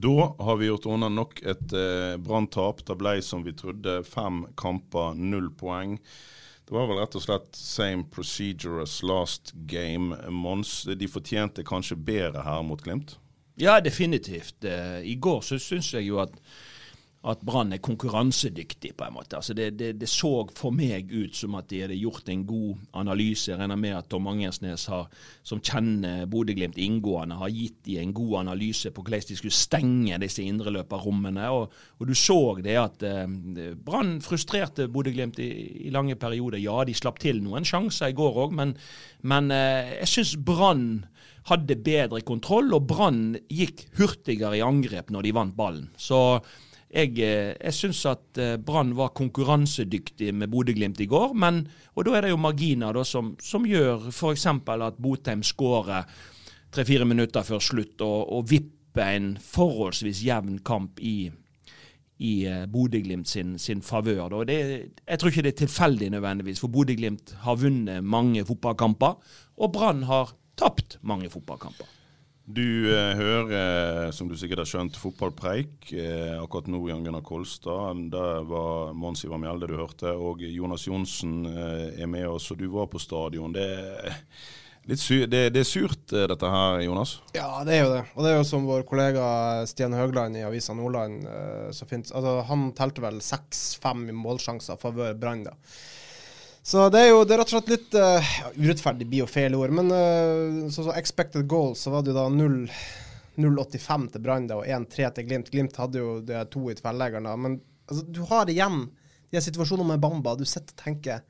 Da har vi gjort unna nok et eh, branntap. Det ble som vi trodde, fem kamper, null poeng. Det var vel rett og slett same procedure as last game. Mons, de fortjente kanskje bedre her mot Glimt? Ja, definitivt. Eh, I går så syns jeg jo at, at Brann er konkurransedyktig, på en måte. Altså det, det, det, så for meg ut som at de hadde gjort en god analyse. Jeg regner med at Tom Angersnes, har, som kjenner Bodø-Glimt inngående, har gitt dem en god analyse på hvordan de skulle stenge disse indreløperrommene. Og, og du så det at eh, Brann frustrerte Bodø-Glimt i, i, lange perioder. Ja, de slapp til noen sjanser i går òg, men, men eh, jeg syns Brann hadde bedre kontroll, og Brann gikk hurtigere i angrep når de vant ballen. Så jeg, jeg syns at Brann var konkurransedyktig med Bodø-Glimt i går. Men, og da er det jo marginer da, som, som gjør f.eks. at Botheim skårer tre-fire minutter før slutt og, og vipper en forholdsvis jevn kamp i, i Bodø-Glimt sin, sin favør. Jeg tror ikke det er tilfeldig nødvendigvis, for Bodø-Glimt har vunnet mange fotballkamper, og Brann har tapt mange fotballkamper. Du eh, hører, som du sikkert har skjønt, fotballpreik eh, akkurat nå. Jan Gunnar Kolstad. Det var Mons Ivar Mjelde du hørte. Og Jonas Johnsen eh, er med oss, og du var på stadion. Det, sur, det, det er surt, eh, dette her, Jonas? Ja, det er jo det. Og det er jo som vår kollega Stian Høgland i Avisa Nordland eh, så fint altså, Han telte vel seks-fem målsjanser favør Brann, da. Så det er jo det er rett og slett litt uh, Urettferdig blir jo feil ord, men uh, så, så expected goals, så var det jo da 0,85 til Brann og 1-3 til Glimt. Glimt hadde jo det to i tverrleggeren, da. Men altså, du har igjen de situasjonene med Bamba. Du sitter og tenker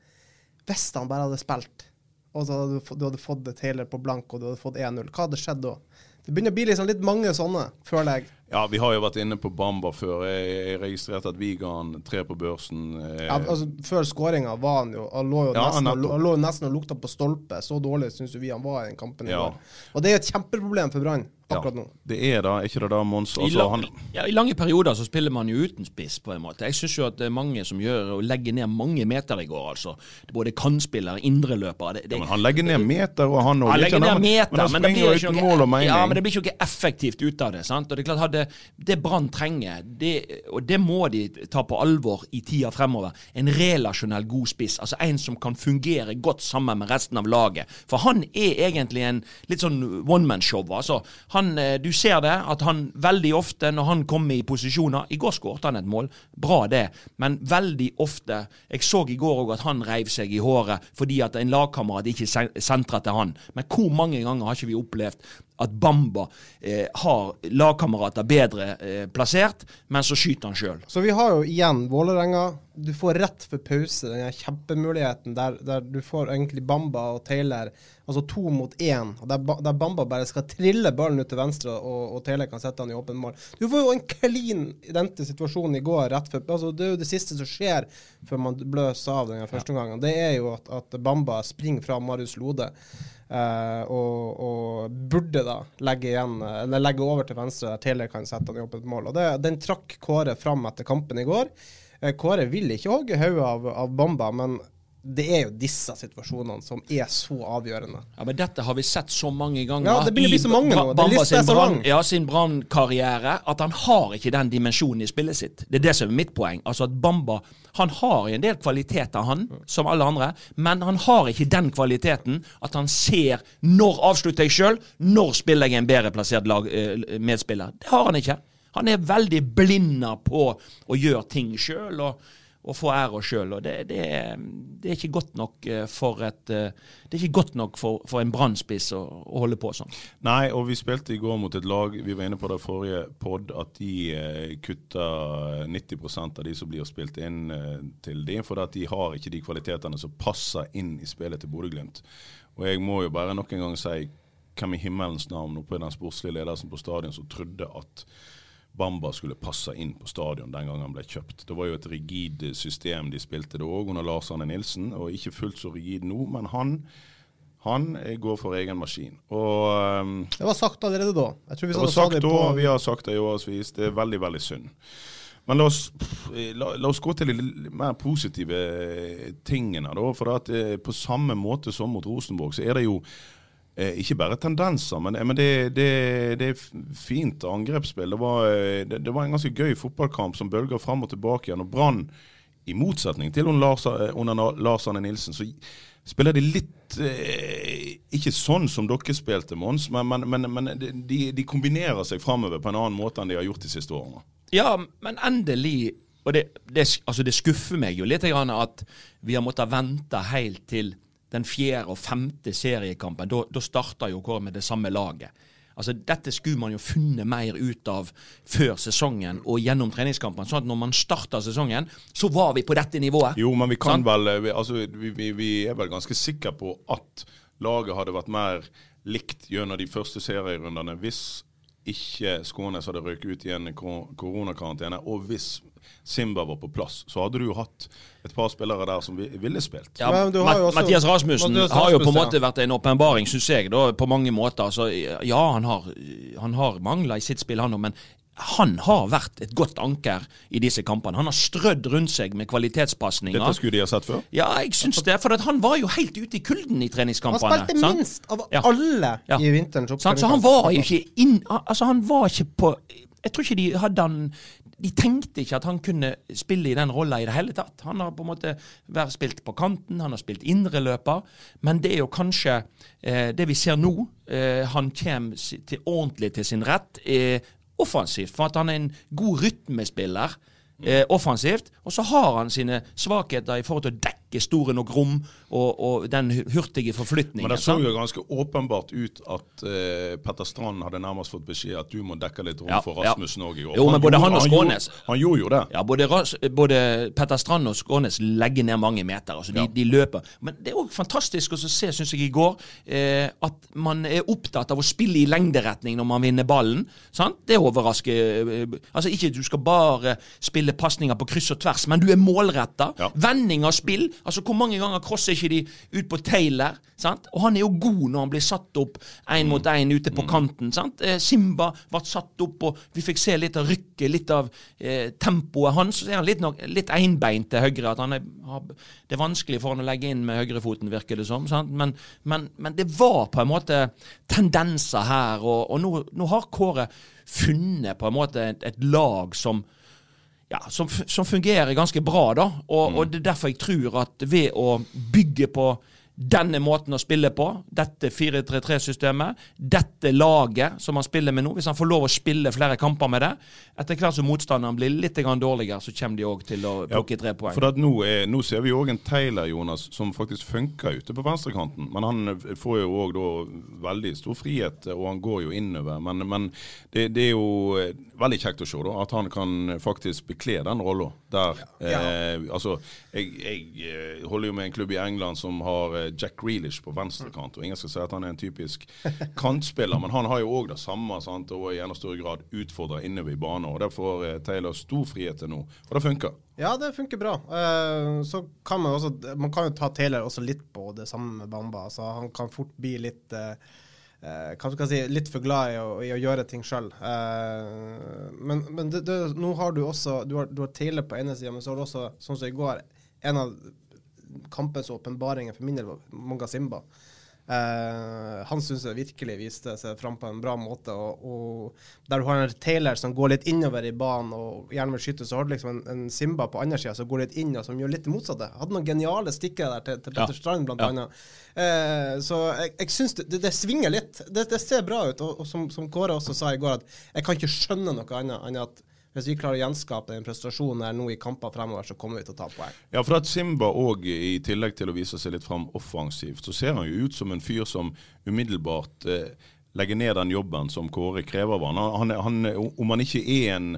Hvis han bare hadde spilt, og så hadde du, du hadde fått Taylor på blank, og du hadde fått 1-0, hva hadde skjedd da? Det begynner å bli liksom litt mange sånne, føler jeg. Ja, vi har jo vært inne på Bamba før. Jeg, jeg registrerte at vi ga han tre på børsen. Eh. Ja, altså Før skåringa var han jo Han lå jo ja, nesten, han lå nesten og lukta på stolpe. Så dårlig syns vi han var i den kampen ja. Og det er et kjempeproblem for Brann akkurat nå. Det er da, ikke det da, Mons? Altså, I, lang, ja, I lange perioder så spiller man jo uten spiss, på en måte. Jeg syns jo at det er mange som gjør og legger ned mange meter i går, altså. Både kantspillere, indreløpere ja, Men han legger ned meter, og han òg. Han legger ned meter, men, men, det blir ikke noe, ja, men det blir ikke effektivt ut av det. sant? Og Det er klart, hadde det Brann trenger, det, og det må de ta på alvor i tida fremover, en relasjonell god spiss. Altså en som kan fungere godt sammen med resten av laget. For han er egentlig en litt sånn one man-show. altså. Han, du ser det, at han veldig ofte, når han kommer i posisjoner I går skåret han et mål, bra det, men veldig ofte Jeg så i går òg at han reiv seg i håret fordi at en lagkamerat ikke sentra til han. Men hvor mange ganger har ikke vi opplevd at Bamba eh, har lagkamerater bedre eh, plassert, men så skyter han sjøl. Så vi har jo igjen Vålerenga. Du får rett for pause, den kjempemuligheten der, der, du får egentlig Bamba og Taylor, altså to mot én, der, der, Bamba bare skal trille ballen ut til venstre, og, og Taylor kan sette han i åpen mål. Du får jo en klin identisk situasjon i går rett før altså Det er jo det siste som skjer før man bløser av den første ja. gangen. Det er jo at, at Bamba springer fra Marius Lode. Uh, og, og, burde da legge, igjen, eller legge over til venstre der Taylor kan sette han i åpent mål. Og det, Den trakk Kåre fram etter kampen i går. Uh, Kåre vil ikke hogge hodet av, av Bamba, men det er jo disse situasjonene som er så avgjørende. Ja, Men dette har vi sett så mange ganger ja, det blir så mange nå. Bamba sin, brand, ja, sin brannkarriere at han har ikke den dimensjonen i spillet sitt. Det er det som er mitt poeng. Altså at Bamba han har en del kvaliteter, han, som alle andre, men han har ikke den kvaliteten at han ser når avslutter jeg sjøl, når spiller jeg en bedre plassert lag, eh, medspiller. Det har han ikke. Han er veldig blinda på å gjøre ting sjøl. Og, og få æra sjøl. Det, det, det, er ikke godt nok eh, for et eh, godt nok for, for en brannspiss å, å, holde på sånn. Nei, og vi spilte i går mot et lag Vi var inne på det forrige pod at de kutta kutter 90% av de som blir spilt inn eh, til de, for de har ikke de kvalitetene som passer inn i spillet til Bodø-Glimt. Og jeg må jo bare nok en gang si hvem i himmelens navn oppe i den sportslige ledelsen på stadion som trodde at Bamba skulle passe inn på stadion den gangen han ble kjøpt. Det var jo et rigid system de spilte det òg under Lars Arne Nilsen, og ikke fullt så rigid nå. Men han, han går for egen maskin. Og, um, det var sagt allerede da. Det var sagt da, vi har sagt det i årevis. Det er veldig, veldig synd. Men la oss, la, la oss, gå til de mer positive tingene. Da, for at eh, På samme måte som mot Rosenborg, så er det jo ikke bare tendenser, men, men det, det, det, er fint angrepsspill. Det var, eh, det, det var, en ganske gøy fotballkamp som bølger fram og tilbake igjen. og Brann, i motsetning til under Lars, eh, under Lars Arne Nilsen, så spiller de litt eh, Ikke sånn som dere spilte, Mons, men, men, men de, de, kombinerer seg framover på en annen måte enn de har gjort de siste årene. Ja, men endelig Og det, altså skuffer meg jo litt at vi har måttet vente helt til den fjerde og femte seriekampen, da starter jo Kåre med det samme laget. Altså, Dette skulle man jo funnet mer ut av før sesongen og gjennom treningskampene. sånn at når man starta sesongen, så var vi på dette nivået. Jo, men vi kan sånn? vel altså, vi, vi, vi, er vel ganske sikre på at laget hadde vært mer likt gjennom de første serierundene hvis ikke Skånes hadde røket ut i en koronakarantene, og hvis Simba var på plass, så hadde du jo hatt et par spillere der som ville spilt. Ja, også, Mathias Rasmussen Mathias har jo på en måte vært en åpenbaring, syns jeg, da, på mange måter. Så ja, han har, han har mangler i sitt spill, han òg, men han har vært et godt anker i disse kampene. Han har strødd rundt seg med kvalitetspasninger. Dette skulle de ha sett før? Ja, jeg syns det. For han var jo helt ute i kulden i treningskampene. Han spilte sant? minst av ja. alle ja. i vinterens oppkjøring. Så han var jo ikke inn Altså, han var ikke på Jeg tror ikke de hadde han de tenkte ikke at han kunne spille i den rolla i det hele tatt. Han har på en måte vært spilt på kanten, han har spilt indreløper. Men det er jo kanskje eh, det vi ser nå. Eh, han kommer til, ordentlig til sin rett eh, offensivt, for at han er en god rytmespiller eh, offensivt. Og så har han sine svakheter i forhold til å dekke store nok rom og, og den hurtige forflytningen. Men det så jo ganske åpenbart ut at uh, Petter Strand hadde nærmest fått beskjed at du må dekke litt rom ja, for Rasmussen òg ja. i år. Jo, men både han og Skånes han, han, gjorde jo det. Ja, både, både Petter Strand og Skånes legger ned mange meter. altså De, de løper. Men det er òg fantastisk å se, syns jeg, i går, eh, at man er opptatt av å spille i lengderetning når man vinner ballen. Sant? Det overrasker eh, Altså ikke du skal bare spille pasninger på kryss og tvers, men du er målretta. Ja. Vending av spill. Altså Hvor mange ganger crosser ikke de ut på Taylor. Sant? Og han er jo god når han blir satt opp én mot én ute på mm. kanten. Sant? Eh, Simba ble satt opp, og vi fikk se litt av rykket, litt av eh, tempoet hans. Så er han litt, nok, litt einbeint til høyre. at han er, Det er vanskelig for han å legge inn med høyrefoten, virker det som. Men, men, men, det var på en måte tendenser her, og, og nå, nå, har Kåre funnet på en måte et, et lag som ja, som, som, fungerer ganske bra. da, og, mm. og, Det er derfor jeg tror at ved å bygge på denne måten å spille på, dette 4-3-3-systemet, dette laget som han spiller med nå, hvis han får lov å spille flere kamper med det Etter hvert som motstanderen blir litt dårligere, så kommer de òg til å plukke tre poeng. For nå, er, nå, ser vi òg en Taylor Jonas, som faktisk funker ute på venstrekanten. Men han får jo òg veldig stor frihet, og han går jo innover. Men, men det, det, er jo eh, veldig kjekt å se da, at han kan faktisk bekle den rolla der. Ja. Eh, altså, jeg, jeg, eh, holder jo med en klubb i England som har eh, Jack Grealish på venstrekant. og Ingen skal si at han er en typisk kantspiller, men han har jo òg det samme sant, og i enda større grad utfordrer innover i banen. og Der får eh, Taylor stor frihet til nå, og det funker. Ja, det funker bra. Så kan man også Man kan jo ta Taylor også litt på det samme med Bamba. så Han kan fort bli litt Uh, hva skal jeg si, litt for glad i å, i å gjøre ting sjøl. Uh, men, men det, det, nå har du også Du har, du har Taylor på ene sida, men så har du også, sånn som i går, en av kampens åpenbaringer for min del var Monga Simba. Eh, han syns jeg virkelig viste seg fram på en bra måte. Og, og der du har en Taylor som går litt innover i banen og gjerne vil skyte, så har du liksom en, en Simba på andre sida som går litt inn og som gjør litt det motsatte. Hadde noen geniale stikkere der til, til Petter Ja. Strand, blant Ja. annet. Eh, så jeg, jeg syns det, det, det svinger litt. Det, det ser bra ut. Og, og som, som Kåre også sa i går, at jeg kan ikke skjønne noe annet enn at hvis vi klarer å gjenskape den prestasjonen her nå i kamper fremover, så kommer vi til å ta poeng. Ja, for at Simba òg, i tillegg til å vise seg litt fram offensivt, så ser han jo ut som en fyr som umiddelbart eh, legger ned den jobben som Kåre krever av han. han, han om han ikke er en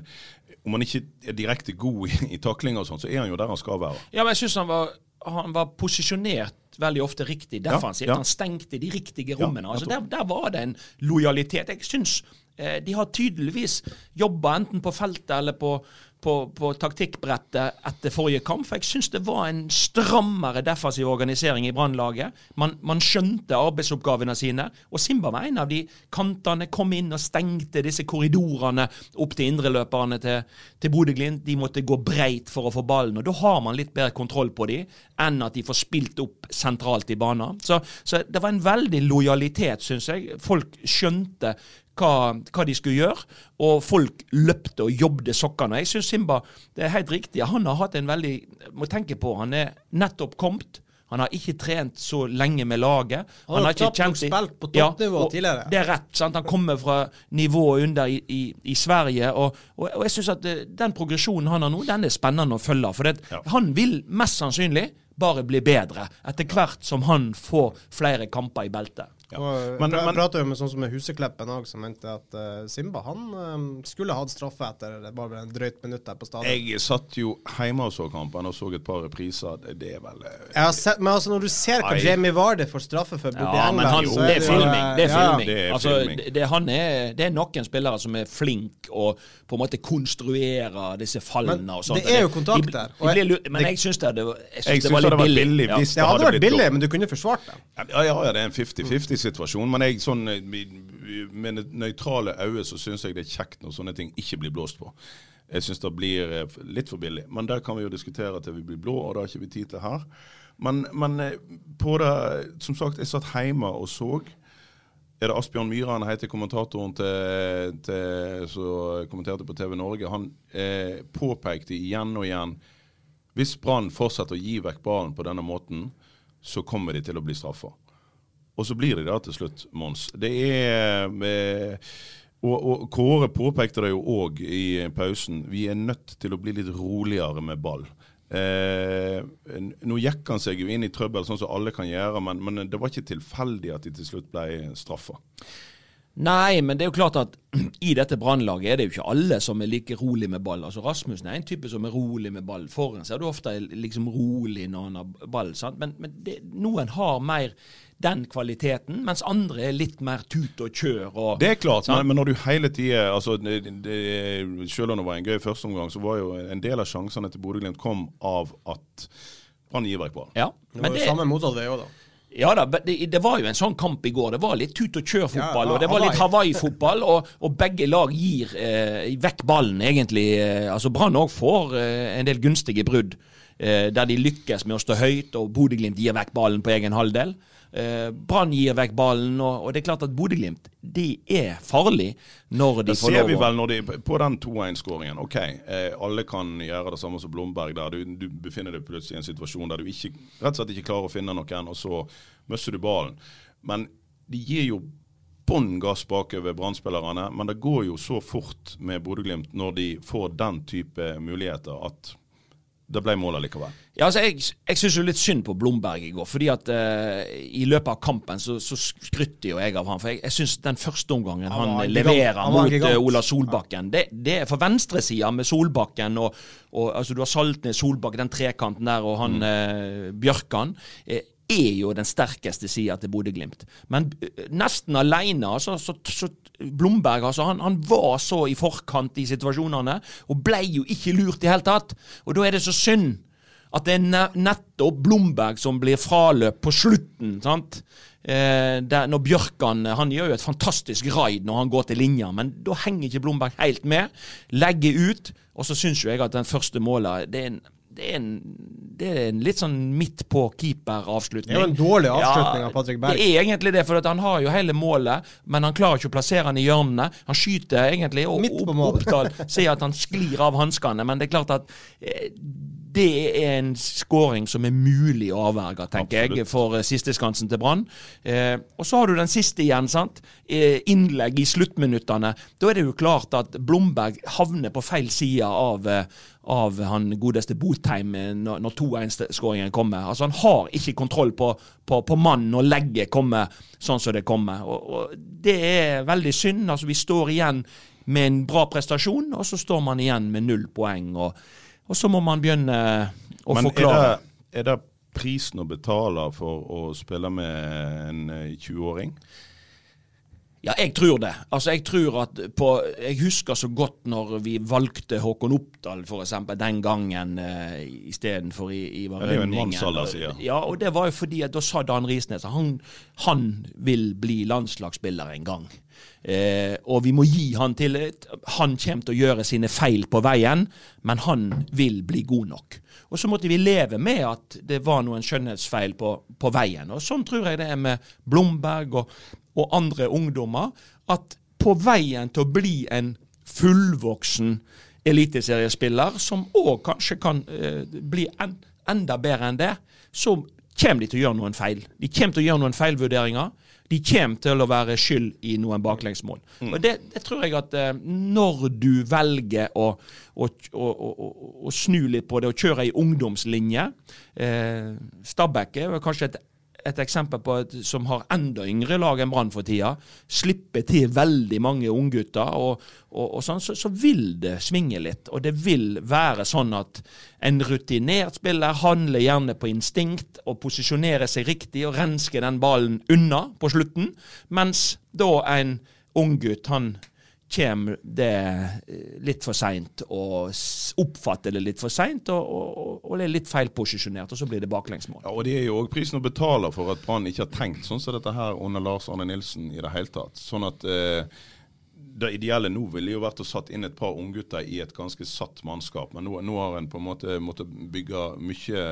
om han ikke er direkte god i, i takling og sånn, så er han jo der han skal være. Ja, men jeg synes han var han var posisjonert veldig ofte riktig defensivt. Ja, ja. Han stengte de riktige Ja, rommene. altså der, der var det en lojalitet. Jeg syns de har tydeligvis jobba enten på feltet eller på, på, på taktikkbrettet etter forrige kamp. For jeg syns det var en strammere defensiv organisering i Brannlaget. Man, man skjønte arbeidsoppgavene sine. Og Simba var en av de kantene. Kom inn og stengte disse korridorene opp til indreløperne til, til Bodø-Glimt. De måtte gå breit for å få ballen. Og da har man litt bedre kontroll på dem enn at de får spilt opp sentralt i banen. Så, så det var en veldig lojalitet, syns jeg. Folk skjønte hva, hva de skulle gjøre, og folk løpte og jobbet sokkene. Jeg syns Simba det er helt riktig. Han har hatt en veldig Må tenke på, han er nettopp kommet. Han har ikke trent så lenge med laget. Han har ikke kjent i- spilt på toppnivå ja, tidligere. Det er rett. sant? Han kommer fra nivået under i, i, i Sverige. Og, og, og jeg syns at eh, den progresjonen han har nå, den er spennende å følge. For det, Ja. han vil mest sannsynlig bare bli bedre etter hvert som han får flere kamper i beltet. Og Men- jeg men- prater jo med sånn som med Husekleppen òg, som mente at uh, Simba han um, skulle hatt straffe etter det bare en drøyt minutt der på stadion. Jeg satt jo hjemme og så kampen og så et par repriser. Det, det er vel Jeg har sett, men altså når du ser hva Jamie Vardy får straffe for borti Ja, England men han, så det er filming. Det er ja, filming. Det er altså, filming. det, det, han er, det er noen spillere som er flink og på en måte konstruerer disse fallene Men og sånt. det er jo kontakt de- der, de men jeg syns det, det, var- jeg synes Jeg det syns var det litt var billig. billig Ja. Det hadde vært billig, men du kunne forsvart det. Ja, ja, ja, det er en 50-50-situasjon. Men jeg, sånn, eh, med nøytrale øye så syns jeg det er kjekt når sånne ting ikke blir blåst på. Jeg syns det blir eh, litt for billig. Men der kan vi jo diskutere til vi blir blå, og det har ikke vi tid til her. Men, men eh, på det Som sagt, jeg satt hjemme og så. Er det Asbjørn Myhre han heter, kommentatoren til, til, som kommenterte på TV Norge? Han eh, påpekte igjen og igjen hvis Brann fortsetter å gi vekk ballen på denne måten, så kommer de til å bli straffa. Og så blir de det til slutt, Mons. Det er eh, og, og Kåre påpekte det jo òg i pausen. Vi er nødt til å bli litt roligere med ball. Eh, nå gikk han seg jo inn i trøbbel, sånn som alle kan gjøre, men, men det var ikke tilfeldig at de til slutt ble straffa. Nei, men det er jo klart at i dette brannlaget er det jo ikke alle som er like rolig med ball. Altså Rasmussen er en type som er rolig med ball. Foran seg er du ofte liksom rolig når han har ball. sant? Men, men det, noen har mer den kvaliteten, mens andre er litt mer tut og kjør. Og, Det er klart, men, men når du hele tida altså, det, det, Selv om det var en gøy førsteomgang, så var jo en del av sjansene til Bodø-Glimt kom av at Brann gir vekk ball. ja, Det men var jo det, samme motsatt vei òg, da. Ja da, det, det var jo en sånn kamp i går. Det var litt tut og kjør-fotball, Ja, og det var litt Hawaii. Hawaii-fotball. Og, og begge lag gir eh, vekk ballen, egentlig. Eh, altså Brann òg får eh, en del gunstige brudd, der de lykkes med å stå høyt, og Bodø-Glimt gir vekk ballen på egen halvdel. Eh, Brann gir vekk ballen, og, det er klart at Bodø-Glimt de er farlig når de Det får ser vi vel når de, på den 2-1-skåringen. OK, eh, alle kan gjøre det samme som Blomberg. der du, du befinner deg plutselig i en situasjon der du ikke, rett og slett ikke klarer å finne noen, og så mister du ballen. Men de gir jo bånn gass bakover Brann-spillerne. Men det går jo så fort med Bodø-Glimt når de får den type muligheter, at det ble mål likevel. Ja, altså Jeg, jeg syns jo litt synd på Blomberg i går. fordi at uh, I løpet av kampen så, så skrytter jo jeg av han. For jeg, jeg syns den første omgangen Han han, leverer Han mot gigant. eh, Ola Solbakken, det, det er for venstresida med Solbakken og, og altså Du har Saltnes, Solbakken, den trekanten der, og han eh, Bjørkan. Eh, er jo den sterkeste sida til Bodø-Glimt. Men eh, nesten alene, altså, så, så Blomberg altså, han, han var så i forkant i situasjonene, og ble jo ikke lurt i hele tatt. Og da er det så synd at det er nettopp Blomberg som blir fraløp på slutten. sant? Eh, der, når Bjørkan Han gjør jo et fantastisk raid når han går til linja, men da henger ikke Blomberg helt med. Legger ut. Og så syns jo jeg at den første målet det er det er, en, det er en litt sånn midt på keeper-avslutning. Det er jo en dårlig avslutning av Patrick Berg. Det er egentlig det, for han har jo hele målet, men han klarer ikke å plassere han i hjørnene. Han skyter egentlig, og. Oppdal sier at han sklir av hanskene, men det er klart at eh, det er en skåring som er mulig å avverge, tenker jeg, for eh, sisteskansen til Brann. Eh, og så har du den siste igjen, sant. Eh, innlegg i sluttminuttene. Da er det jo klart at Blomberg havner på feil side av, eh, av han godeste Botheim eh, når, når 2-1-skåringen kommer. Altså Han har ikke kontroll på, på, på mannen når legget kommer sånn som det kommer. Og, og Det er veldig synd. altså Vi står igjen med en bra prestasjon, og så står man igjen med null poeng. og og så må man begynne å Men forklare. det, er det prisen å betale for å spille med en eh, 20-åring? Ja, jeg tror det. Altså, jeg tror at på Jeg husker så godt når vi valgte Håkon Oppdal, f.eks., den gangen uh, istedenfor Ivar Rønningen. det er jo en mannsalder, sier. Ja, og det var jo fordi at da sa Dan Risnes at han, han vil bli landslagsspiller en gang. Eh, og vi må gi han tillit. Han kommer til å gjøre sine feil på veien, men han vil bli god nok. Og så måtte vi leve med at det var noen skjønnhetsfeil på, på veien. Og sånn tror jeg det er med Blomberg og, og andre ungdommer. At på veien til å bli en fullvoksen eliteseriespiller, som òg kanskje kan eh, bli en, enda bedre enn det, så kommer de til å gjøre noen feil. De kommer til å gjøre noen feilvurderinger. De kommer til å være skyld i noen baklengsmål. Og det, det tror jeg at eh, når du velger å, å, å, å snu litt på det og kjøre ei ungdomslinje eh, Stabæk er kanskje et et eksempel på et som har enda yngre lag enn Brann for tida, slipper til veldig mange unggutter, og, og, og sånn, så, så vil det svinge litt. Og det vil være sånn at en rutinert spiller handler gjerne på instinkt og posisjonerer seg riktig og rensker den ballen unna på slutten, mens da en unggutt, han kommer det eh, litt for seint og oppfatter det litt for seint og, og, og det er litt feilposisjonert, og så blir det baklengsmål. Ja, og Det er jo òg prisen å betale for at Brann ikke har tenkt sånn som dette her under Lars Arne Nilsen i det hele tatt. Sånn at eh, det ideelle nå ville jo vært å satt inn et par unggutter i et ganske satt mannskap. Men nå, nå har en på en måte måttet bygge mye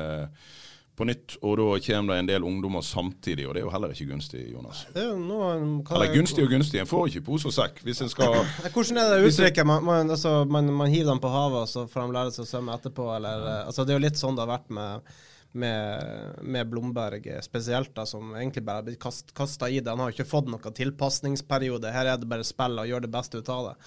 på nytt, og da kommer det en del ungdommer samtidig, og det er jo heller ikke gunstig, Jonas. Det er jo noe, Eller er- gunstig og gunstig, en får ikke pose og sekk hvis en skal Hvordan er det uttrykket? Man, man, altså, man, man hiver dem på havet, og så får de lære seg å svømme etterpå, eller ja. altså, Det er jo litt sånn det har vært med, med, med Blomberg eh, spesielt, da, som egentlig bare har blitt kasta i det. Han har jo ikke fått noen tilpasningsperiode. Her er det bare spill og gjør det beste ut av det.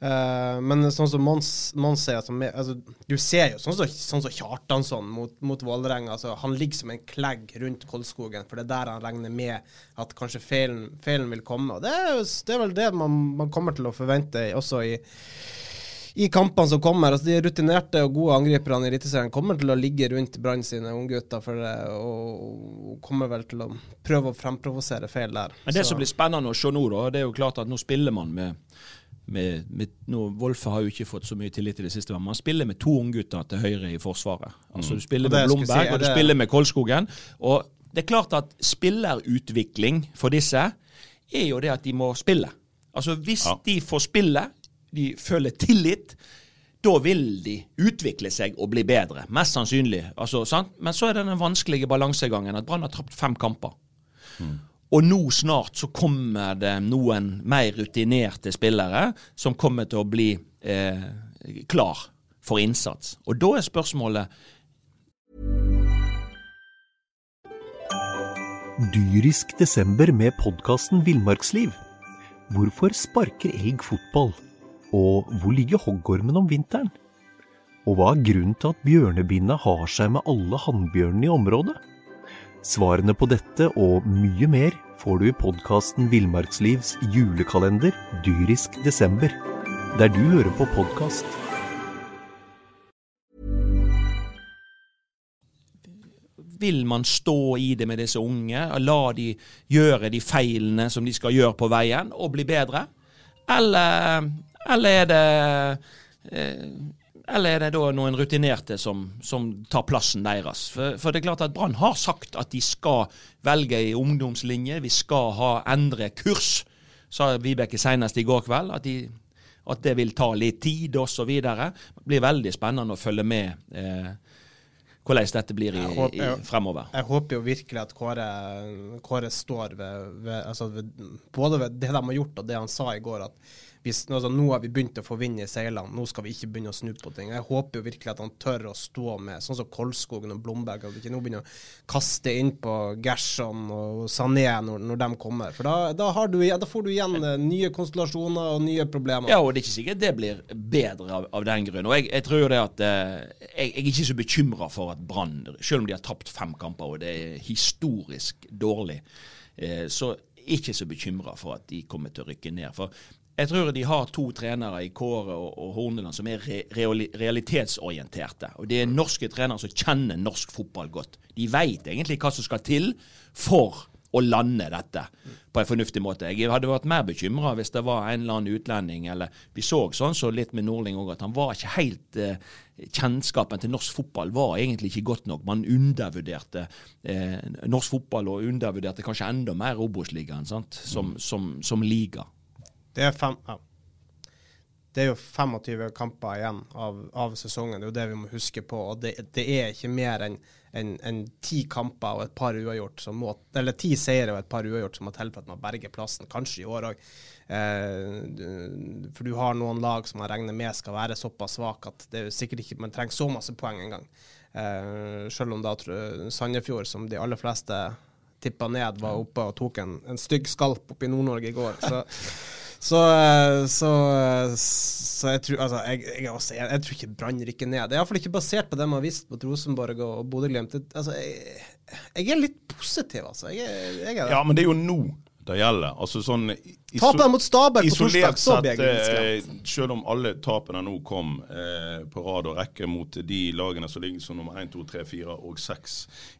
Eh, men sånn som Mons, sier, altså, du ser jo sånn som sånn så Kjartansson mot, mot Vålerenga. Altså, han ligger som en klegg rundt Kolskogen, for det er der han regner med at kanskje feilen, feilen vil komme. Og det er, jo, det er vel det man, man kommer til å forvente også i i kampene som kommer. altså De rutinerte og gode angriperne i Eliteserien kommer til å ligge rundt Brann sine unggutter og, og kommer vel til å prøve å fremprovosere feil der. Men det Så- som blir spennende å se nå, da, det er jo klart at nå spiller man med, med, med nå, Wolfe har jo ikke fått så mye tillit i det siste, men man spiller med to unggutter til høyre i Forsvaret. Altså Du spiller mm. med Blomberg, si, og du spiller med Kolskogen. Og det er klart at spillerutvikling for disse er jo det at de må spille. Altså Hvis Ja. de får spille, de føler tillit, da vil de utvikle seg og bli bedre. Mest sannsynlig. Altså, sant? Men så er det den vanskelige balansegangen at Brann har tapt fem kamper. Og nå snart så kommer det noen mer rutinerte spillere som kommer til å bli eh, klar for innsats. Og da er spørsmålet Dyrisk desember med podkasten Villmarksliv. Hvorfor sparker elg fotball? Og hvor ligger hoggormen om vinteren? Og hva er grunnen til at bjørnebinna har seg med alle hannbjørnene i området? Svarene på dette og mye mer får du i podkasten Villmarkslivs julekalender Dyrisk desember, der du hører på podkast. Vil man stå i det med disse unge, og la de gjøre de feilene som de skal gjøre på veien, og bli bedre? Eller, eller er det eh, eller er det da noen rutinerte som, som tar plassen deres? For, for det er klart at Brann har sagt at de skal velge i ungdomslinje, vi skal ha endre kurs, sa Vibeke senest i går kveld. At, de, at det vil ta litt tid osv. Det blir veldig spennende å følge med. Eh, hvordan dette blir i, Jeg håper- i, fremover. Jeg håper jo virkelig at Kåre, Kåre står ved, ved, altså ved både ved det de har gjort og det han sa i går, at hvis, sånn, nå har vi begynt å få vind i seilene, nå skal vi ikke begynne å snu på ting. Jeg håper jo virkelig at han tør å stå med, sånn som Kolskogen og Blomberg, at vi ikke nå begynner å kaste inn på Gerson og Sané når, når de kommer. For da, da, du, da får du igjen eh, nye konstellasjoner og nye problemer. Ja, og det er ikke sikkert det blir bedre av, av den grunn. Og jeg, jeg tror jo det at eh, jeg, jeg er ikke så bekymra for at Brann, selv om de har tapt fem kamper og det er historisk dårlig, eh, så ikke så bekymra for at de kommer til å rykke ned. For jeg tror de har to trenere i Kåre og, og Horneland som er re, realitetsorienterte. Og det er norske trenere som kjenner norsk fotball godt. De veit egentlig hva som skal til for å lande dette på en fornuftig måte. Jeg hadde vært mer bekymra hvis det var en eller annen utlending, eller vi så sånn så litt med Nordling òg, at han var ikke helt eh, Kjennskapen til norsk fotball var egentlig ikke godt nok. Man undervurderte eh, norsk fotball, og undervurderte kanskje enda mer Obos-ligaen? Som, som, som liga. Det er fem ja. Det er jo 25 kamper igjen av, av sesongen, det er jo det vi må huske på. og Det, det er ikke mer enn en, en ti kamper og et par uavgjort som må Eller ti seire og et par uavgjort som må til for at man berger plassen, kanskje i år òg. Eh, for du har noen lag som man regner med skal være såpass svake at det er sikkert ikke man trenger så masse poeng engang. Eh, selv om da Sandefjord, som de aller fleste tippa ned, var oppe og tok en, en stygg skalp oppe i Nord-Norge i går. Så så, eh, så, eh, så jeg tror altså, jeg, jeg, også, jeg, jeg tror ikke Brann rykker ned. Det er iallfall ikke basert på det man har visst mot Rosenborg og, og Bodø-Glimt. Altså, jeg, er litt positiv, altså. Ja, men det er jo nå det gjelder. Altså sånn iso- mot Stabæk på torsdag, så blir jeg eh, selv om alle tapene nå kom eh, på rad og rekke mot de lagene som ligger som nummer 1, 2, 3, 4 og 6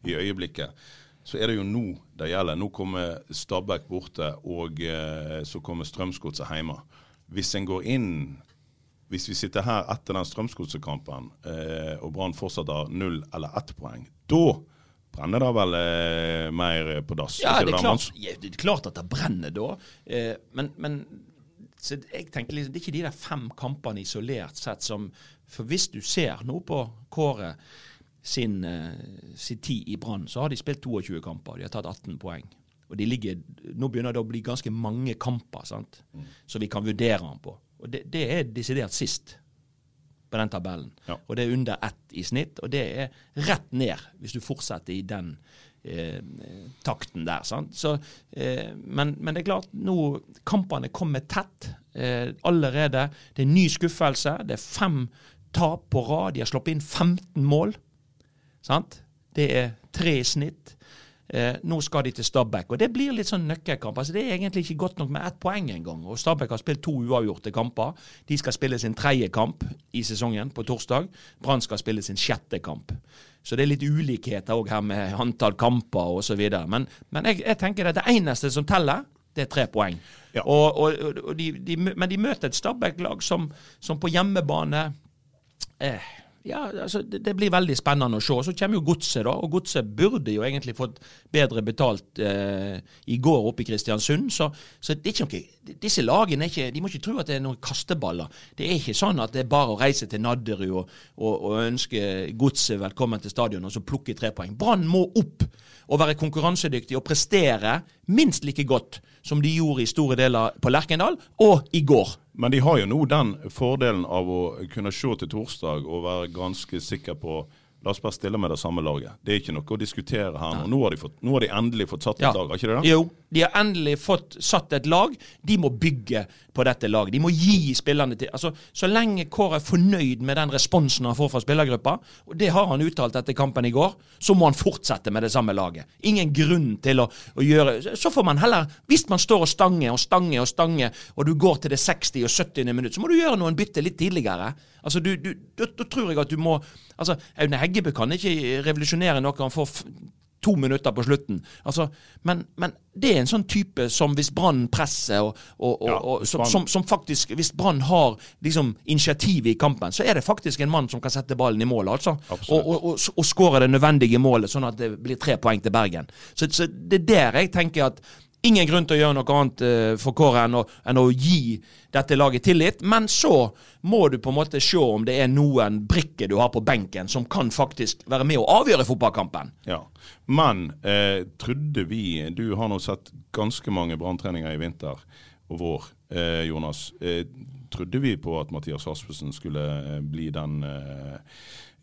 i øyeblikket, så er det jo nå det gjelder. Nå kommer Stabæk borte, og eh, så kommer Strømsgodset hjemme. Hvis en går inn hvis vi sitter her etter den Strømsgodsekampen eh, og Brann fortsatt har null eller ett poeng, da brenner det vel eh, mer på dass? Ja, det er, klart, ja, det er klart at det brenner da. Eh, men, men så jeg tenker liksom, det er ikke de der fem kampene isolert sett som For hvis du ser nå på Kåre sin, eh, sin tid i Brann, så har de spilt 22 kamper. De har tatt 18 poeng. Og de ligger, Nå begynner det å bli ganske mange kamper sant? så vi kan vurdere han på. Og det, det er desidert sist på den tabellen. Ja. Og det er under ett i snitt, og det er rett ned hvis du fortsetter i den eh, takten der. Sant? Så, eh, men, men det er klart, nå kampene kommer tett eh, allerede. Det er ny skuffelse. Det er fem tap på rad. De har sluppet inn 15 mål. Sant? Det er tre i snitt. Eh, nå skal de til Stabæk, og det blir litt sånn nøkkelkamp. Altså, det er egentlig ikke godt nok med ett poeng engang. Stabæk har spilt to uavgjorte kamper. De skal spille sin tredje kamp i sesongen på torsdag. Brann skal spille sin sjette kamp. Så det er litt ulikheter òg her med antall kamper osv. Men, men jeg, jeg tenker at det eneste som teller, det er tre poeng. Ja. Og, og, og de, de, men de møter et Stabæk-lag som, som på hjemmebane eh, ja, altså det, det blir veldig spennende å se. Så kommer jo Godset, da. Og Godset burde jo egentlig fått bedre betalt eh, i går oppe i Kristiansund. Så, så noe, disse lagene ikke, de må ikke tro at det er noen kasteballer. Det er ikke sånn at det er bare å reise til Nadderud og, og, og ønske Godset velkommen til stadion og så plukke tre poeng. Brann må opp og være konkurransedyktig og prestere minst like godt som de gjorde i store deler på Lerkendal og i går. Men de har jo nå den fordelen av å kunne se til torsdag og være ganske sikker på La oss bare stille med det samme laget. Det er ikke noe å diskutere her nå. Nå har de, fått, nå har de endelig fått satt et Ja. lag, har ikke det? Jo, de har endelig fått satt et lag. De må bygge på dette laget. De må gi spillerne til altså, Så lenge Kåre er fornøyd med den responsen han får fra spillergruppa, og det har han uttalt etter kampen i går, så må han fortsette med det samme laget. Ingen grunn til å, å gjøre Så får man heller Hvis man står og stanger og stanger og stanger, og du går til det 60. og 70. minutt, så må du gjøre noen bytte litt tidligere. Altså, du, du, da, da tror jeg at du må Altså, Aune Heggebø kan ikke revolusjonere noe. Han får to minutter på slutten. Altså, men, men det er en sånn type som hvis Brann presser, og, og, og, Ja, og som, som, som faktisk Hvis Brann har liksom initiativet i kampen, så er det faktisk en mann som kan sette ballen i mål, altså. Og skåre det nødvendige målet, sånn at det blir tre poeng til Bergen. Så, så det er der jeg tenker at ingen grunn til å gjøre noe annet eh, for Kåre enn å, enn å gi dette laget tillit. Men så må du på en måte se om det er noen brikker du har på benken som kan faktisk være med å avgjøre fotballkampen. Ja, Men eh, trodde vi Du har nå sett ganske mange branntreninger i vinter og vår, eh, Jonas. Eh, trodde vi på at Mathias Rasmussen skulle eh, bli den eh,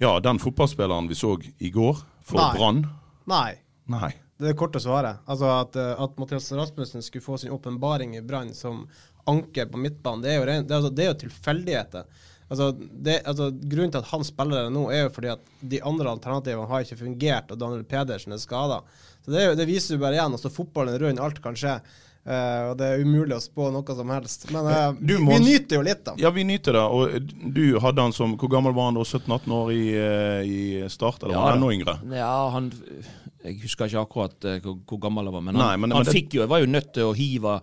ja, den fotballspilleren vi så i går for. Brann? Nei. Nei. Det er det korte svaret. Altså at, eh, at Mathias Rasmussen skulle få sin åpenbaring i Brann som anker på midtbanen, det er jo, ren- det er, altså, det er jo tilfeldigheter. Altså, det, altså, grunnen til at han spiller det nå, er jo fordi at de andre alternativene har ikke fungert, og Daniel Pedersen er skada. Det, det viser jo bare igjen. altså Fotballen er rund, alt kan skje. Uh, og det er umulig å spå noe som helst. Men uh, Du, vi, vi nyter jo litt, da. Ja, vi nyter det. Og du hadde han som Hvor gammel var han da? 17-18 år i, i start? Eller Ja, var han enda yngre? Ja, han Jeg husker ikke akkurat eh, hvor, hvor gammel han var, men Nei, han, men- han men det- fikk jo, var jo nødt til å hive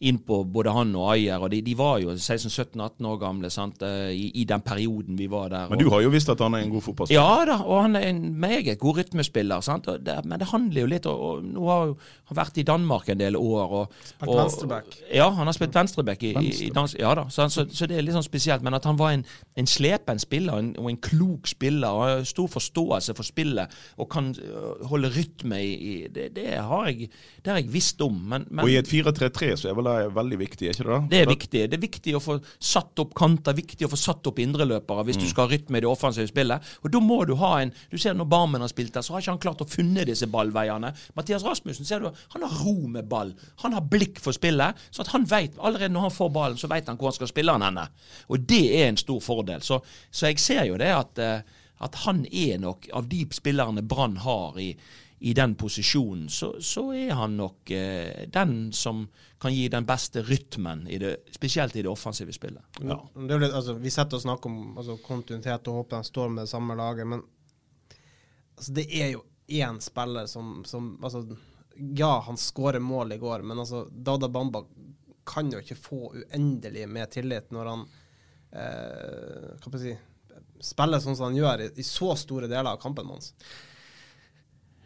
inn på både han og Ayer, og de, de var jo 16-17-18 år gamle sant, eh, i, i den perioden vi var der. Men og- du har jo visst at han er en god fotballspiller. Ja da, og han er en meget god rytmespiller. Sant? Og det, men det handler jo litt og, og Nå har jo han vært i Danmark en del år. Og, Spilt og- venstreback. Ja, han har spilt venstreback i, i, i Ja da, så, så, så det er litt sånn spesielt. Men at han var en, en slepen spiller en, og en klok spiller og har stor forståelse for spillet og kan øh, holde rytme i, i det, det, har jeg, det har jeg visst om. Men, men Og i et 4-3-3 så er vel det veldig viktig, er ikke det? det er viktig. Det er viktig å få satt opp kanter, viktig å få satt opp indreløpere hvis du skal ha rytme i det offensive spillet. Og da må du ha en Du ser når Barmen har spilt der, så har ikke han klart å funne disse ballveiene. Mathias Rasmussen ser du, han har ro med ball. Han har blikk for spillet. Så at han vet, allerede når han får ballen, så vet han hvor han skal spille den henne. Og det er en stor fordel. Så, så jeg ser jo det at, eh, at han er nok, av de spillerne Brann har i i den posisjonen, så, så er han nok eh, den som kan gi den beste rytmen, i det, spesielt i det offensive spillet. Ja. Det litt, altså, vi sitter og snakker om altså, kontinuitet og håper de står med det samme laget, men altså, det er jo én spiller som, som altså, Ja, han skårer mål i går, men altså, Dada Bamba kan jo ikke få uendelig med tillit når han eh, hva skal jeg si, spiller sånn som han gjør i, i så store deler av kampen hans.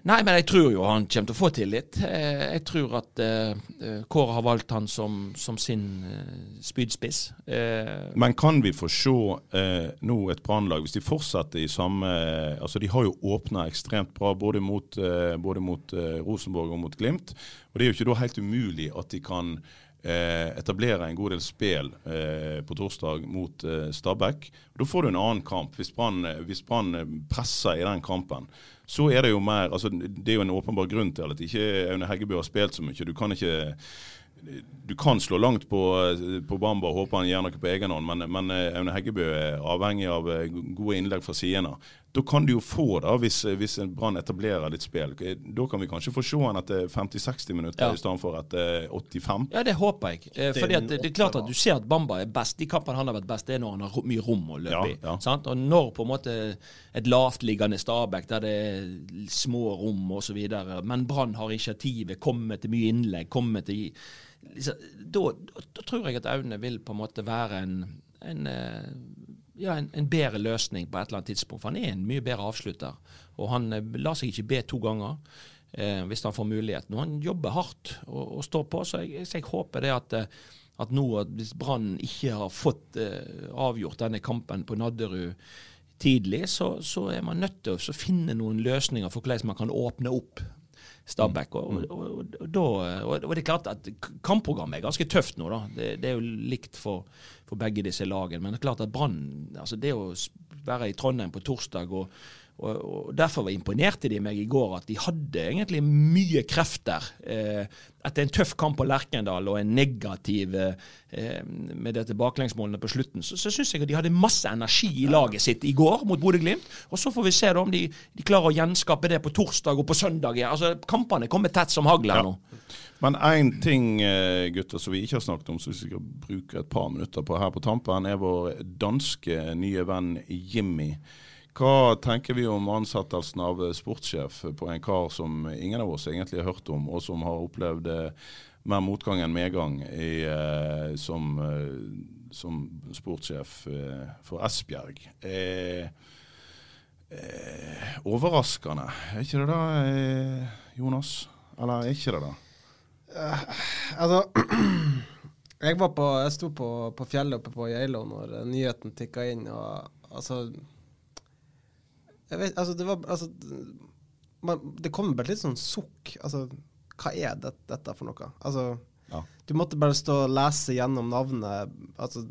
Nei, men jeg tror jo han kommer til å få tillit. Eh, Jeg tror at eh, eh, Kåre har valgt han som, som sin spydspiss. Men kan vi få se nå et brannlag, hvis de fortsetter i samme altså De har jo åpna ekstremt bra både mot, både mot Rosenborg og mot Glimt. Og Det er jo ikke da helt umulig at de kan etablere en god del spill eh, på torsdag mot eh, Stabæk. Da får du en annen kamp. Hvis Brann eh, presser i den kampen, så er det jo mer altså Det er jo en åpenbar grunn til at ikke Aune Heggebø har spilt så mye. Du kan ikke du kan slå langt på, på Bamba og håpe han gjør noe på egen hånd, men, men eh, Aune Heggebø er avhengig av eh, gode innlegg fra sidene. Da kan du jo få det, hvis, hvis en Brann etablerer litt spill. Da kan vi kanskje få se han etter 50-60 minutter Ja. i stedet for etter 85. ja, det håper jeg. Eh, Det fordi at det, det er klart at du ser at Bamba er best. De kampene han har vært best, det er når han har mye rom å løpe Ja, i. ja. Sant? Og når på en måte et lavtliggende Stabæk, der det er små rom osv., men Brann har initiativet, kommer til mye innlegg, kommer til liksom, da, da, da tror jeg at Aune vil på en måte være en, en eh, ja, en, en bedre løsning på et eller annet tidspunkt. For han er en mye bedre avslutter. Og han eh, lar seg ikke be to ganger eh, hvis han får muligheten. Og han jobber hardt og, og står på, så jeg, så jeg håper det at, eh, at nå, hvis Brann ikke har fått eh, avgjort denne kampen på Nadderud tidlig, så, så er man nødt til å finne noen løsninger for hvordan man kan åpne opp Stabæk. Og, og, og, og, og det er klart at kampprogrammet er ganske tøft nå, da. Det, det er jo likt for, for begge disse lagene. Men det er klart at Brann altså Det å være i Trondheim på torsdag og, og, og Derfor imponerte de meg i går at de hadde egentlig mye krefter. Eh, etter en tøff kamp på Lerkendal og en negativ eh, med dette baklengsmålene på slutten, så, så syns jeg at de hadde masse energi i laget sitt i går mot Bodø-Glimt. Og så får vi se da om de, de klarer å gjenskape det på torsdag og på søndag. Ja. Altså, Kampene kommer tett som hagl her Ja. nå. Men én ting eh, gutter, som vi ikke har snakket om, som vi skal bruke et par minutter på her på tampen, er vår danske nye venn Jimmy. Hva tenker vi om ansettelsen av sportssjef på en kar som ingen av oss egentlig har hørt om, og som har opplevd eh, mer motgang enn medgang i, eh, som, eh, som sportssjef for Esbjerg? Eh, overraskende, er ikke det da, Jonas? Eller er ikke det da? Altså Jeg var på Jeg sto på, på fjellet oppe på Geilo når nyheten tikka inn, og altså vet Altså, det var Altså man, Det kom bare litt sånn sukk. Altså, hva er det, dette for noe? Altså Ja. Du måtte bare stå og lese gjennom navnet altså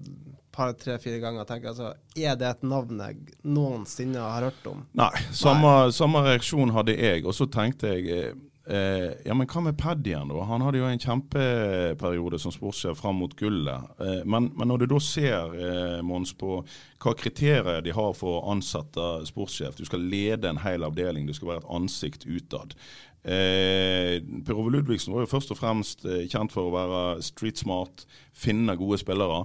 par, tre, fire ganger og tenke altså, er det et navn jeg noensinne har hørt om? Nei, samme, samme reaksjon hadde jeg. Og så tenkte jeg eh, eh, ja, men hva med Paddy da? Han hadde jo en kjempeperiode som sportssjef fram mot gullet. Eh, men, men når du da ser, eh, Mons, på hva kriterier de har for å ansette sportssjef Du skal lede en hel avdeling, du skal være et ansikt utad. Eh, per Ove Ludvigsen var jo først og fremst eh, kjent for å være street smart, finne gode spillere.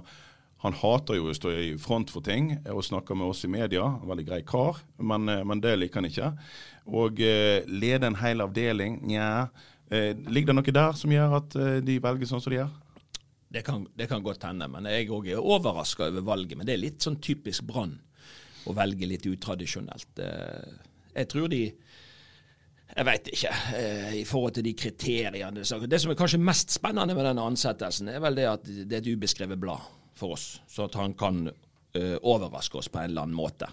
Han hater jo å stå i front for ting og snakke med oss i media. En veldig grei kar, men, eh, men det liker han ikke. Og eh, lede en hel avdeling, nja. Eh, ligger det noe der som gjør at eh, de velger sånn som de gjør? Det kan, det kan godt hende, men jeg òg er overraska over valget. Men det er litt sånn typisk Brann å velge litt utradisjonelt. Jeg tror de Jeg veit ikke, i forhold til de kriteriene Det som er kanskje mest spennende med denne ansettelsen, er vel det at det er et ubeskrevet blad for oss. Så at han kan overraske oss på en eller annen måte.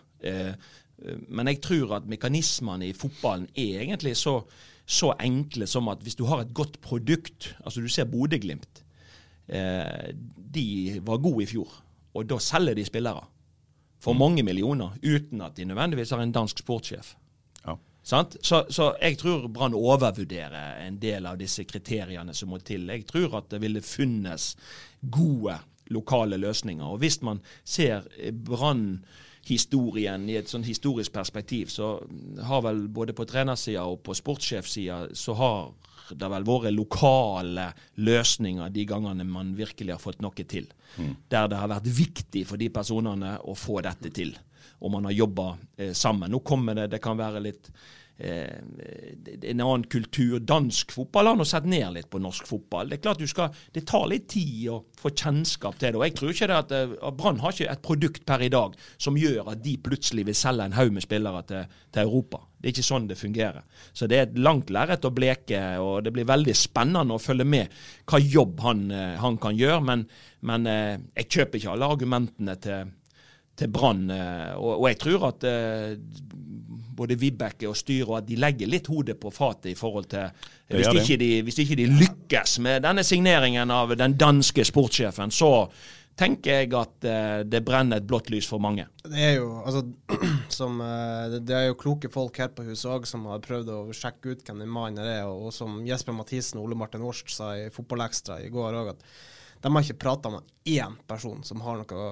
Men jeg tror at mekanismene i fotballen er egentlig så, så enkle som at hvis du har et godt produkt Altså du ser Bodø-Glimt. Eh, de var gode i fjor, og da selger de spillere for mange millioner uten at de nødvendigvis har en dansk sportssjef. Ja. Så, så jeg tror Brann overvurderer en del av disse kriteriene som må til. Jeg tror at det ville funnes gode lokale løsninger. Og hvis man ser Brann-historien i et sånn historisk perspektiv, så har vel både på trenersida og på sportssjefsida så har det vel vært lokale løsninger de gangene man virkelig har fått noe til. Der det har vært viktig for de personene å få dette til. Og man har jobba eh, sammen. Nå kommer det, det kan være litt en annen kultur. Dansk fotball har nå sett ned litt på norsk fotball. Det er klart du skal, det tar litt tid å få kjennskap til det. og jeg tror ikke det at, eh, Brann har ikke et produkt per i dag som gjør at de plutselig vil selge en haug med spillere til, til Europa. Det er ikke sånn det fungerer. Så det er et langt lerret å bleke, og det blir veldig spennende å følge med hva jobb han, eh, han kan gjøre. Men, men eh, jeg kjøper ikke alle argumentene til til Brann. eh, Og, og jeg tror at eh, både Vibeke og styret og at de legger litt hodet på fatet i forhold til hvis ikke, de, hvis ikke de lykkes med denne signeringen av den danske sportssjefen, så tenker jeg at eh, det brenner et blått lys for mange. Det er jo altså som, eh, det, det er jo kloke folk her på huset òg som har prøvd å sjekke ut hvem den mannen er, og, og som Jesper Mathisen og Ole Martin Årst sa i Fotballekstra i går òg, at de har ikke prata med én person som har noe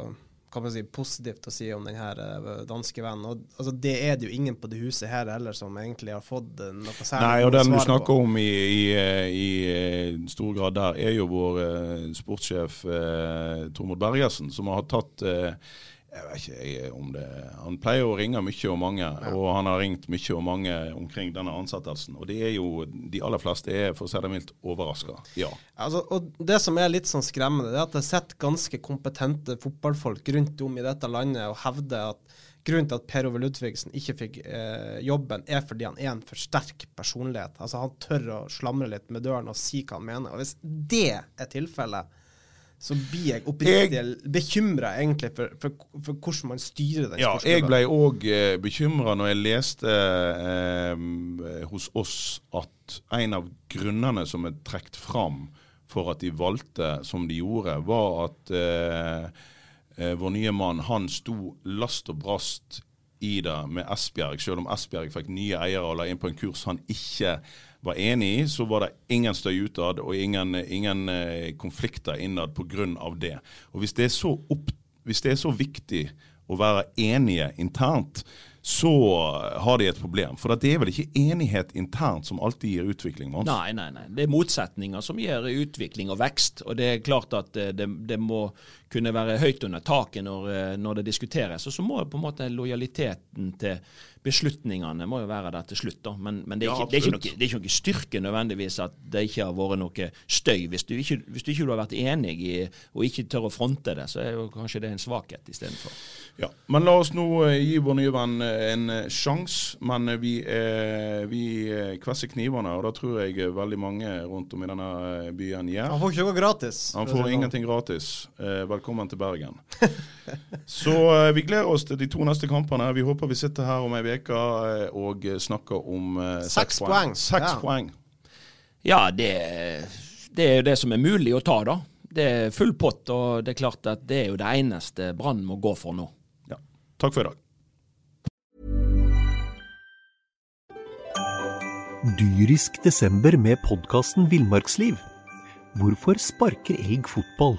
kan man si, positivt å si om den her eh, danske vennen. Og, altså, det er det jo ingen på det huset her heller som egentlig har fått eh, noe særlig Nei, og den du snakker på. om i, i, eh, i stor grad der, er jo vår sportssjef eh, Tormod Bergersen, som har tatt eh, jeg vet ikke jeg, om det Han pleier å ringe mye og mange, og han har ringt mye og mange omkring denne ansettelsen. Og det er jo De aller fleste er, for å si det mildt, overraska. Ja. Altså, og Det som er litt sånn skremmende, det er at det sitter ganske kompetente fotballfolk rundt om i dette landet og hevder at grunnen til at Per Ove Ludvigsen ikke fikk eh, jobben, er fordi han er en for sterk personlighet. Altså Han tør å slamre litt med døren og si hva han mener. Og Hvis det er tilfellet, så blir jeg oppriktig bekymra egentlig for, for, for hvordan man styrer den Ja, sportsklubben. jeg ble òg eh, bekymra når jeg leste eh, hos oss at en av grunnene som er trukket fram for at de valgte som de gjorde, var at eh, eh, vår nye mann han sto last og brast i det med Esbjerg. Selv om Esbjerg fikk nye eiere og la inn på en kurs han ikke var enig i, så var det ingen støy utad og ingen, ingen eh, konflikter innad pga. det. Og hvis det, opp, hvis det er så viktig å være enige internt, så har de et problem. For det er vel ikke enighet internt som alltid gir utvikling? Mons? Nei, nei, nei. Det er motsetninger som gir utvikling og vekst. Og det er klart at eh, det, det må kunne være høyt under taket når, eh, når det diskuteres. Og så må på en måte lojaliteten til beslutningene må jo være der til slutt. da. Men, men det, er Ja, ikke, det, er ikke noe, det er ikke noe styrke nødvendigvis at det ikke har vært noe støy. Hvis du ikke, hvis du ikke har vært enig i, og ikke tør å fronte det, så er jo kanskje det en svakhet istedenfor. Ja, Men la oss nå eh, gi vår nye venn eh, en sjanse, men vi, eh, vi kvesser knivene. Og da tror jeg veldig mange rundt om i denne byen gjør. Han får ikke noe gratis. Han får sånn. ingenting gratis. Eh, velkommen til Bergen. Så eh, vi gleder oss til de to neste kampene. Vi håper vi sitter her om ei uke eh, og snakker om eh, Seks poeng. Seks Ja. poeng. Ja, det, det er jo det som er mulig å ta, da. Det er full pott, og det er klart at det er jo det eneste Brann må gå for nå. Ja. Takk for i dag. Dyrisk desember med podkasten Villmarksliv. Hvorfor sparker elg fotball?